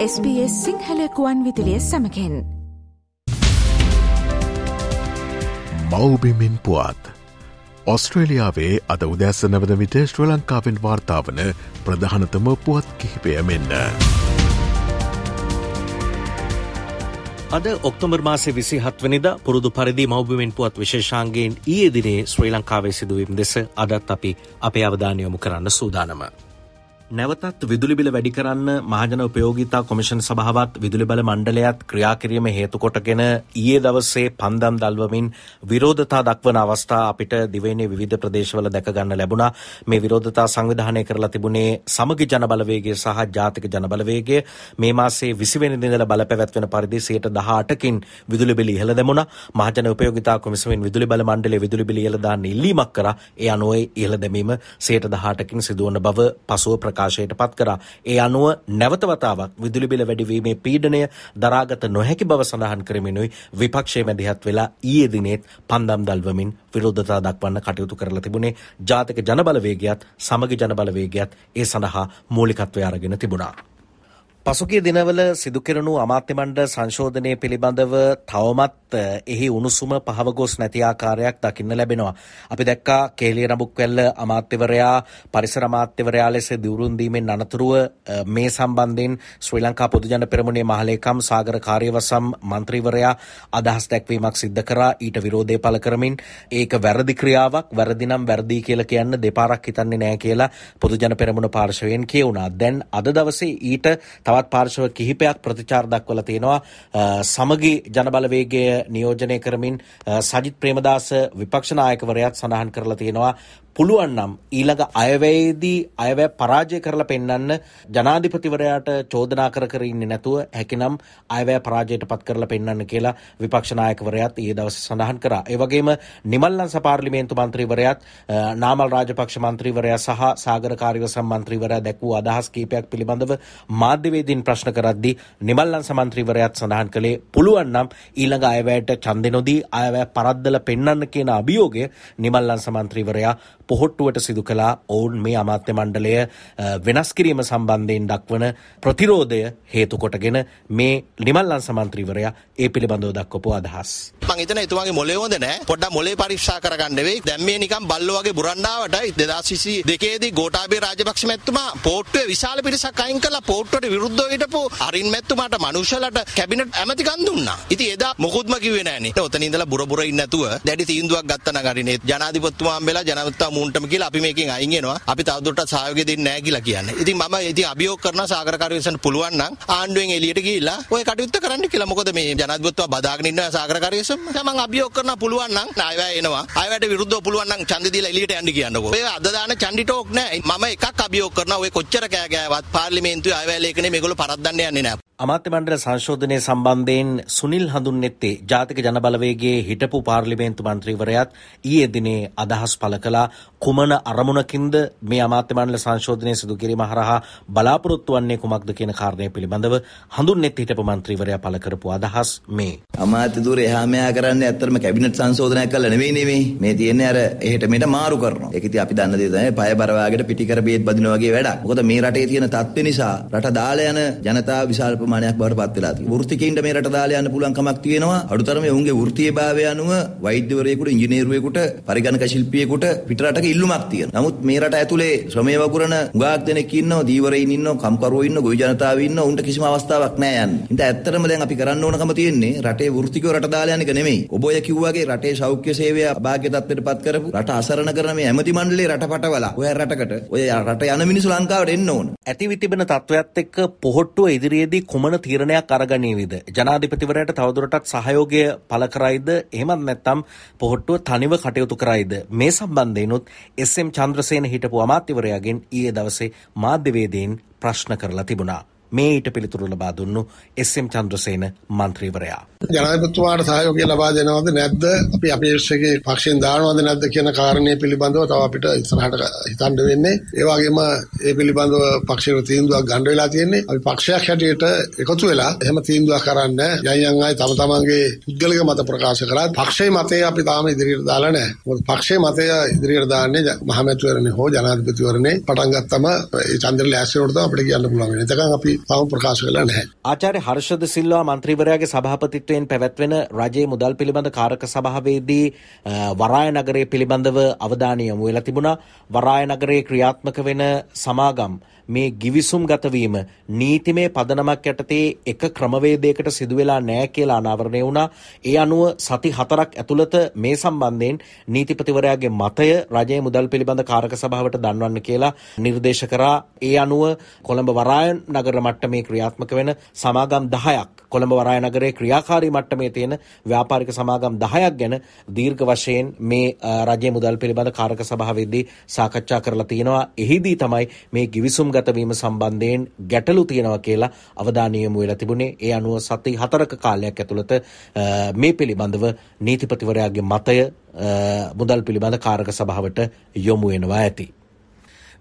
SBS සිංහලකුවන් විදිලිය සමකෙන් මවබිමින් පුවත් ඔස්ට්‍රේලියාවේ අද උදැස්ස නවද විට ශ්‍ර ලංකාවෙන් වාර්තාාවන ප්‍රධානතම පුවත් කිහිපය මෙන්න. අද ඔක්තොමර් මාසේ විසි හත්වනිද පුරුදු පරිදි මෞබිමෙන් පුවත් විශේෂාන්ගේෙන් ඊය දිනේ ශ්‍රී ලංකාවේ සිදුවීම් දෙස අදත් අපි අපේ අවධානයොමු කරන්න සූදානම. නැවතත් විදුලිබිල වැඩි කරන්න මහජන උපයෝගීතා කොමිෂන් සභාවත් විදුලි බල මණ්ඩලයත් ක්‍රියාකිරීම හේතුකොටගෙන ඊයේ දවස්සේ පන්දම් දල්වමින් විරෝධතා දක්වන අවස්ථා අපිට දිවයිනේ විවිධ ප්‍රදේශවල දැකගන්න ලැබුණා. මේ විරෝධතා සංවිධානය කරලා තිබුණේ සමගි ජනබලවේගය සහ ජාතික ජනබලවේගය. මේ මාසේ විසිවෙනි දිනල බලපැවැත්වෙන පරිදි සයට දහටකින් විදුලි බිලි ඉහළ දැමුණා. මහජන උපයෝගීතා කොමිසමෙන් විදුලි බල මණ්ඩලයේ විදුලි බිලි ඉහළ දාන්න ඉල්ලීමක් කරා. ඒ අනුව ඉහළ දැමීම සයට දහටකින් සිදුවන බව පසුව ප්‍රකාශ ප්‍රකාශයට පත් කරා. ඒ අනුව නැවතවතාවක් විදුලිබිල වැඩිවීමේ පීඩනය දරාගත නොහැකි බව සඳහන් කරමිනුයි විපක්ෂය මැදිහත් වෙලා ඊයේ දිනෙත් පන්දම් දල්වමින් විරෝධතා දක්වන්න කටයුතු කරලා තිබුණේ ජාතික ජනබලවේගයත් සමගි ජනබලවේගයත් ඒ සඳහා මූලිකත්වය අරගෙන තිබුණා. පසුගිය දිනවල සිදුකෙරනු අමාත්‍යමණ්ඩ සංශෝධනය පිළිබඳව තවමත් එහි උණුසුම පහවගොස් නැති ආකාරයක් දකින්න ලැබෙනවා. අපි දැක්කා කේලිය නබුක් වැල්ල අමාත්‍යවරයා පරිසර අමාත්‍යවරයා ලෙස දිවුරුන් දීමෙන් අනතුරුව මේ සම්බන්ධයෙන් ශ්‍රී ලංකා පොදුජන පෙරමුණේ මහලේකම් සාගර කාර්යවසම් මන්ත්‍රීවරයා අදහස් දැක්වීමක් සිද්ධ කරා ඊට විරෝධය පළ කරමින් ඒක වැරදි ක්‍රියාවක් වැරදි නම් වැරදි කියලා කියන්න දෙපාරක් හිතන්නේ නෑ කියලා පොදුජන පෙරමුණ පාර්ශවයෙන් කියවුණා. දැන් අද දවසේ ඊට තවත් පාර්ශව කිහිපයක් ප්‍රතිචාර දක්වලා තියෙනවා. සමගි ජනබලවේගය නියෝජනය කරමින් සජිත් ප්‍රේමදාස විපක්ෂ නායකවරයාත් සඳහන් කරලා තියෙනවා. පුළුවන් නම් ඊළඟ අයවැයේදී අයවැය පරාජය කරලා පෙන්වන්න ජනාධිපතිවරයාට චෝදනා කර කර ඉන්නේ නැතුව හැකිනම් අයවැය පරාජයට පත් කරලා පෙන්වන්න කියලා විපක්ෂ නායකවරයාත් ඊයේ දවසේ සඳහන් කරා. ඒ වගේම නිමල්ලන්ස පාර්ලිමේන්තු මන්ත්‍රීවරයාත් නාමල් රාජපක්ෂ මන්ත්‍රීවරයා සහ සාගර කාර්යවසම් මන්ත්‍රීවරයා දැක්වූ අදහස් කීපයක් පිළිබඳව මාධ්‍යවේදීන් ප්‍රශ්න කරද්දී නිමල්ලන්ස මන්ත්‍රීවරයාත් සඳහන් කළේ පුළුවන් නම් ඊළඟ අයවැයට ඡන්දෙ නොදී අයවැය පරද්දලා පෙන්වන්න කියන අභියෝගය නිමල්ලන්ස මන්ත්‍රීවරයා පොහොට්ටුවට සිදු කලා ඔවුන් මේ අමාත්‍ය මණ්ඩලය වෙනස් කිරීම සම්බන්ධයෙන් දක්වන ප්‍රතිරෝධය හේතුකොටගෙන මේ නිමල්ලන් සමන්ත්‍රීවරයා ඒ පිළිබඳව දක්වපු අදහස්. මං හිතන එතුමාගේ මොලේ හොඳ නෑ පොඩ්ඩක් මොලේ පරීක්ෂා කරගන්න වෙයි. දැන් මේ නිකන් බල්ලෝ වගේ බුරන්ඩාවට 2022 දී ගෝඨාභය රාජපක්ෂ මැතිතුමා පෝට්ටුවේ විශාල පිරිසක් අයින් කළා පෝට්ටුවට විරුද්ධව හිටපු අරින් මැතිතුමාට මනුෂ්‍යලට කැබිනට් ඇමතිකම් දුන්නා. ඉතින් එදා මොකුත්ම කිව්වේ නෑනේ. ඔතන ඉඳලා බුර බුර ඉන්නේ නැතුව දැඩි තීන්දුවක් ගත්තා නම් හරිනේ. ජනාධිපතිතුමා හම්බෙලා ජනතා මූන්ටම කියලා අපි මේකෙන් අයින් වෙනවා. අපි තවදුරටත් සහයෝගය දෙන්නේ නැහැ කියලා කියන්නේ. ඉතින් මම ඉතින් අභියෝග කරනවා සාගර කාර්යවේසන් පුළුවන් නම් ආණ්ඩුවෙන් එළියට ගිහිල්ලා ඔය කටයුත්ත කරන්න කියලා. මොකද මේ ජනාධිපතිතුමා බදාගෙන ඉන්නවා සාගර කාර්යවේසන්. මම අභියෝග කරනවා පුළුවන් නම් ණයවැය එනවා. අයවැයට විරුද්ධව පුළුවන් නම් ඡන්දෙ දීලා එළියට යන්න කියන්නකෝ. ඔය අද දාන චන්ඩි ටෝක් නෑ. මම එකක් අභියෝග කරනවා ඔය කොච්චර කෑ ගෑවත් පාර්ලිමේන්තුවේ අයවැය ලේඛනේ මේගොල්ලෝ පරද්දන්න යන්නේ නෑ. අමාත්‍ය මණ්ඩල සංශෝධනය සම්බන්ධයෙන් සුනිල් හඳුන්නෙත්තේ ජාතික ජනබලවේගේ හිටපු පාර්ලිමේන්තු මන්ත්‍රීවරයාත් ඊයේ දිනේ අදහස් පළ කළා. කුමන අරමුණකින්ද මේ අමාත්‍ය මණ්ඩල සංශෝධනය සිදු කිරීම හරහා බලාපොරොත්තු වන්නේ කුමක්ද කියන කාරණය පිළිබඳව හඳුන්නෙත් හිටපු මන්ත්‍රීවරයා පළ කරපු අදහස් මේ. අමාත්‍ය ධූර එහා මෙහා කරන්නේ ඇත්තටම කැබිනට් සංශෝධනයක් කළා නෙවෙයි නෙමෙයි මේ තියෙන්නේ අර එහෙට මෙහෙට මාරු කරනවා. ඒක ඉතින් අපි දන්න දේ තමයි පය බර වාගෙට පිටි කර බේත් බදිනවා වගේ වැඩක්. මොකද මේ රටේ තියෙන තත්ත්ව නිසා රට දාලා යන ජනතාව විශාල ප්‍රමාණයක් බවට පත් වෙලා තියෙනවා. වෘත්තිකයින්ට මේ රට දාලා යන්න පුළුවන් කමක් තියෙනවා. අඩුතරමේ ඔවුන්ගේ වෘත්තීයභාවය අනුව වෛද්‍යවරයෙකුට, ඉංජිනේරුවෙකුට, පරිගණක ශිල්පියෙකුට පිටරටක ඉල්ලුමක් තියෙනවා. නමුත් මේ රට ඇතුලේ ශ්‍රමය වගුරන හුඟක් දෙනෙක් ඉන්නවා, දීවරයින් ඉන්නවා, කම්කරුවෝ ඉන්නවා, ගොවි ජනතාව ඉන්නවා. උන්ට කිසිම අවස්ථාවක් නැහැ යන්න. ඉතින් ඇත්තටම දැන් අපි කරන්න ඕනකම තියෙන්නේ රටේ වෘත්තිකව රට දාලා යන එක නෙමෙයි. ඔබ ඔය කිව්වාගේ රටේ සෞඛ්‍ය සේවය අභාග්‍ය තත්ත්වයට පත් කරපු රට අසරණ කරන මේ ඇමති මණ්ඩලයේ රට පටවලා ඔය රටකට ඔය රට යන මිනිස්සු ලංකාවට එන්න ඕන. ඇතිවි තිබෙන තත්ත්වයක් එක්ක පොහොට්ටුව ඉදිරියේදී කුමන තීරණයක් අරගනීවිද ජනාධිපතිවරයට තවදුරටත් සහයෝගය පළ කරයිද එහෙමත් නැත්තම් පොහොට්ටුව තනිව කටයුතු කරයිද මේ සම්බන්ධයනුත් එස්.එම්. චන්ද්‍රසේන හිටපු අමාත්‍යවරයාගෙන් ඊයේ දවසේ මාධ්‍යවේදීන් ප්‍රශ්න කරලා තිබුණා මේ ඊට පිළිතුරු ලබා දුන්නු එස්.එම්. චන්ද්‍රසේන මන්ත්‍රීවරයා ජනාධිපතිතුමාට සහයෝගය ලබා දෙනවද නැද්ද? අපි අපේක්ෂකගේ පක්ෂයෙන් දානවද නැද්ද කියන කාරණය පිළිබඳව තව අපිට ඉස්සරහට හිතන්න වෙන්නේ. ඒ වගේම ඒ පිළිබඳව පක්ෂයේ තීන්දුවක් ගන්න වෙලා තියෙන්නේ. අපි පක්ෂයක් හැටියට එකතු වෙලා එහෙම තීන්දුවක් කරන්න යන් යන් අය තම තමන්ගේ පුද්ගලික මත ප්‍රකාශ කරත් පක්ෂයේ මතය අපි තාම ඉදිරියට දාලා නැහැ. මොකද පක්ෂයේ මතය ඉදිරියට දාන්නේ මහමැතිවරණේ හෝ ජනාධිපතිවරණේ පටන් ගත්තම ඒ චන්ද්‍ර ලෑස්තිවට තමයි අපිට කියන්න පුළුවන් වෙන්නේ. එතකන් අපි තාම ප්‍රකාශ කළා නැහැ. ආචාර්ය හර්ෂද සිල්වා මන්ත්‍රීවරයාගේ සභාපතිත්වයෙන් පැවැත්වෙන රජයේ මුදල් පිළිබඳ කාරක සභාවේදී වරාය නගරය පිළිබඳව අවධානය යොමු වෙලා තිබුණා. වරාය නගරයේ ක්‍රියාත්මක වෙන සමාගම් මේ ගිවිසුම් ගතවීම නීතිමය පදනමක් යටතේ එක ක්‍රමවේදයකට සිදුවෙලා නෑ කියලා අනාවරණය වුණා. ඒ අනුව සති හතරක් ඇතුළත මේ සම්බන්ධයෙන් නීතිපතිවරයාගේ මතය රජයේ මුදල් පිළිබඳ කාරක සභාවට දන්වන්න කියලා නිර්දේශ කරා. ඒ අනුව කොළඹ වරායන් නගර මට්ටමේ ක්‍රියාත්මක වෙන සමාගම් 10ක් කොළඹ වරාය නගරයේ ක්‍රියාකාරී මට්ටමේ තියෙන ව්‍යාපාරික සමාගම් 10ක් ගැන දීර්ඝ වශයෙන් මේ රජයේ මුදල් පිළිබඳ කාරක සභාවේදී සාකච්ඡා කරලා තියෙනවා. එහිදී තමයි මේ ගිවිසුම් ගතවීම සම්බන්ධයෙන් ගැටලු තියෙනවා කියලා අවධානය යොමු වෙලා තිබුණේ. ඒ අනුව සති හතරක කාලයක් ඇතුළත මේ පිළිබඳව නීතිපතිවරයාගේ මතය මුදල් පිළිබඳ කාරක සභාවට යොමු වෙනවා ඇති.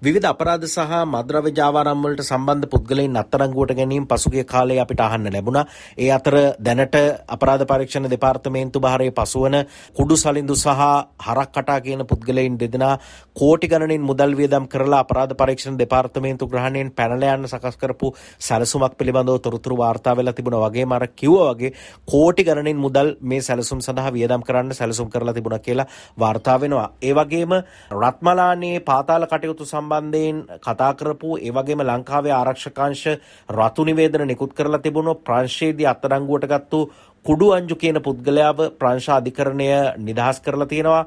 විවිධ අපරාධ සහ මද්‍රව්‍ය ජාවාරම් වලට සම්බන්ධ පුද්ගලයන් අත්අඩංගුවට ගැනීම පසුගිය කාලේ අපිට අහන්න ලැබුණා. ඒ අතර දැනට අපරාධ පරීක්ෂණ දෙපාර්තමේන්තු භාරයේ පසුවන කුඩු සලින්දු සහ හරක් කටා කියන පුද්ගලයන් දෙදෙනා කෝටි ගණනින් මුදල් වියදම් කරලා අපරාධ පරීක්ෂණ දෙපාර්තමේන්තු ග්‍රහණයෙන් පැනලා යන්න සකස් කරපු සැලසුමක් පිළිබඳව තොරතුරු වාර්තා වෙලා තිබුණා වගේම අර කිව්වා වගේ කෝටි ගණනින් මුදල් මේ සැලසුම් සඳහා වියදම් කරන්න සැලසුම් කරලා තිබුණා කියලා වාර්තා වෙනවා. ඒ වගේම රත්මලානේ පාතාල කටයුතු සම්බන්ධ සම්බන්ධයෙන් කතා කරපු ඒ වගේම ලංකාවේ ආරක්ෂකාංශ රතු නිවේදන නිකුත් කරලා තිබුණු ප්‍රංශයේදී අත්අඩංගුවට ගත්තු කුඩු අංජු කියන පුද්ගලයාව ප්‍රංශ අධිකරණය නිදහස් කරලා තියෙනවා.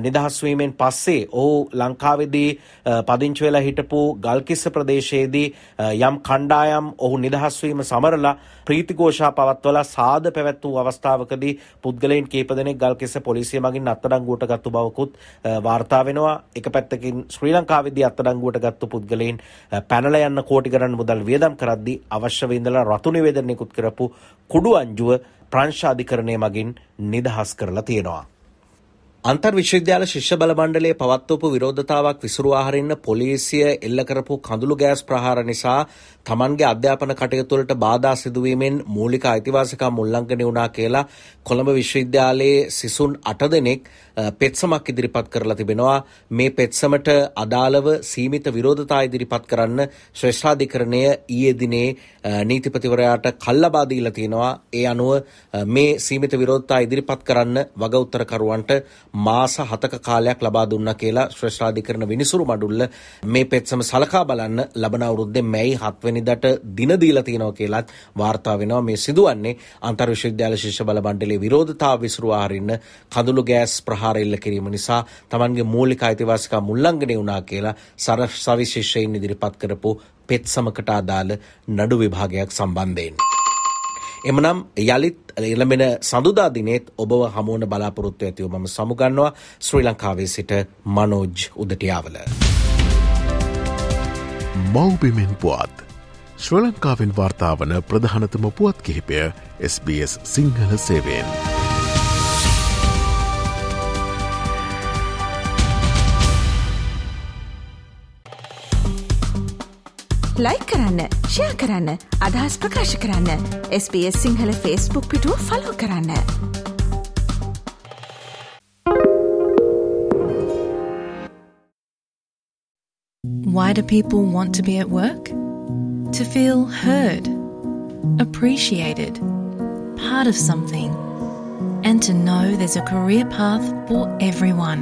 නිදහස් වීමෙන් පස්සේ ඔහු ලංකාවේදී පදිංචි වෙලා හිටපු ගල්කිස්ස ප්‍රදේශයේදී යම් කණ්ඩායම් ඔහු නිදහස් වීම සමරලා ප්‍රීතිഘോഷා පවත්වලා සාද පැවැත් වූ අවස්ථාවකදී පුද්ගලයන් කීප දෙනෙක් ගල්කිස්ස පොලිසිය මගින් අත්අඩංගුවට ගත්තු බවකුත් වාර්තා වෙනවා. එක පැත්තකින් ශ්‍රී ලංකාවේදී අත්අඩංගුවට ගත්තු පුද්ගලයන් පැනලා යන්න කෝටි ගණන් මුදල් වියදම් කරද්දී අවශ්‍ය වෙඳලා රතු නිවේදන නිකුත් කරපු කුඩු අංජුව ප්‍රංශ අධිකරණය මගින් නිදහස් කරලා තියෙනවා. අන්තර් විශ්වවිද්‍යාල ශිෂ්‍ය බල මණ්ඩලයේ පවත්වපු විරෝධතාවක් විසුරුවා හරින්න පොලිසිය එල්ල කරපු කඳුළු ගෑස් ප්‍රහාර නිසා තමන්ගේ අධ්‍යාපන කටයුතුවලට බාධා සිදුවීමෙන් මූලික අයිතිවාසිකම් උල්ලංඝනය වුණා කියලා කොළඹ විශ්වවිද්‍යාලයේ සිසුන් අට දෙනෙක් පෙත්සමක් ඉදිරිපත් කරලා තිබෙනවා. මේ පෙත්සමට අදාළව සීමිත විරෝධතා ඉදිරිපත් කරන්න ශ්‍රේෂ්ඨාධිකරණය ඊයේ දිනේ නීතිපතිවරයාට කල්ලබා දීලා තියෙනවා. ඒ අනුව මේ සීමිත විරෝධතා ඉදිරිපත් කරන්න වග උත්තරකරුවන්ට මාස 7ක කාලයක් ලබා දුන්නා කියලා ශ්‍රේෂ්ඨාධිකරණ විනිසුරු මඩුල්ල මේ පෙත්සම සලකා බලන්න ලබන අවුරුද්දේ මැයි 7 වෙනිදාට දින දීලා තියෙනවා කියලාත් වාර්තා වෙනවා මේ සිදුවන්නේ අන්තර් විශ්වවිද්‍යාල ශිෂ්‍ය බල මණ්ඩලයේ විරෝධතාව විසුරුවා හරින්න කඳුළු ගෑස් ප්‍රහාර එල්ල කිරීම නිසා තමන්ගේ මූලික අයිතිවාසිකම් උල්ලංඝනය වුණා කියලා සර සවිශේෂයෙන් ඉදිරිපත් කරපු පෙත්සමකට අදාළ නඩු විභාගයක් සම්බන්ධයෙන්. එමනම් යළිත් එළඹෙන සඳුදා දිනෙත් ඔබව හමුවන බලාපොරොත්තු ඇතිව මම සමුගන්නවා ශ්‍රී ලංකාවේ සිට මනෝජ් උදටියාවල. මව්බිමෙන් පුවත් ශ්‍ර ලංකාවෙන් වාර්තාාවන ප්‍රධානතම පුවත් කිහිපය SBS සිංහල සේවෙන්. ලයි කරන්න ෂයා කරන්න අදහස් ප්‍රකාශ කරන්න SBS සිංහල ෆස්බුක් පිටුව ෆලෝ කරන්න. Why do people want to be at work? To feel heard, appreciated, part of something, and to know there's a career path for everyone.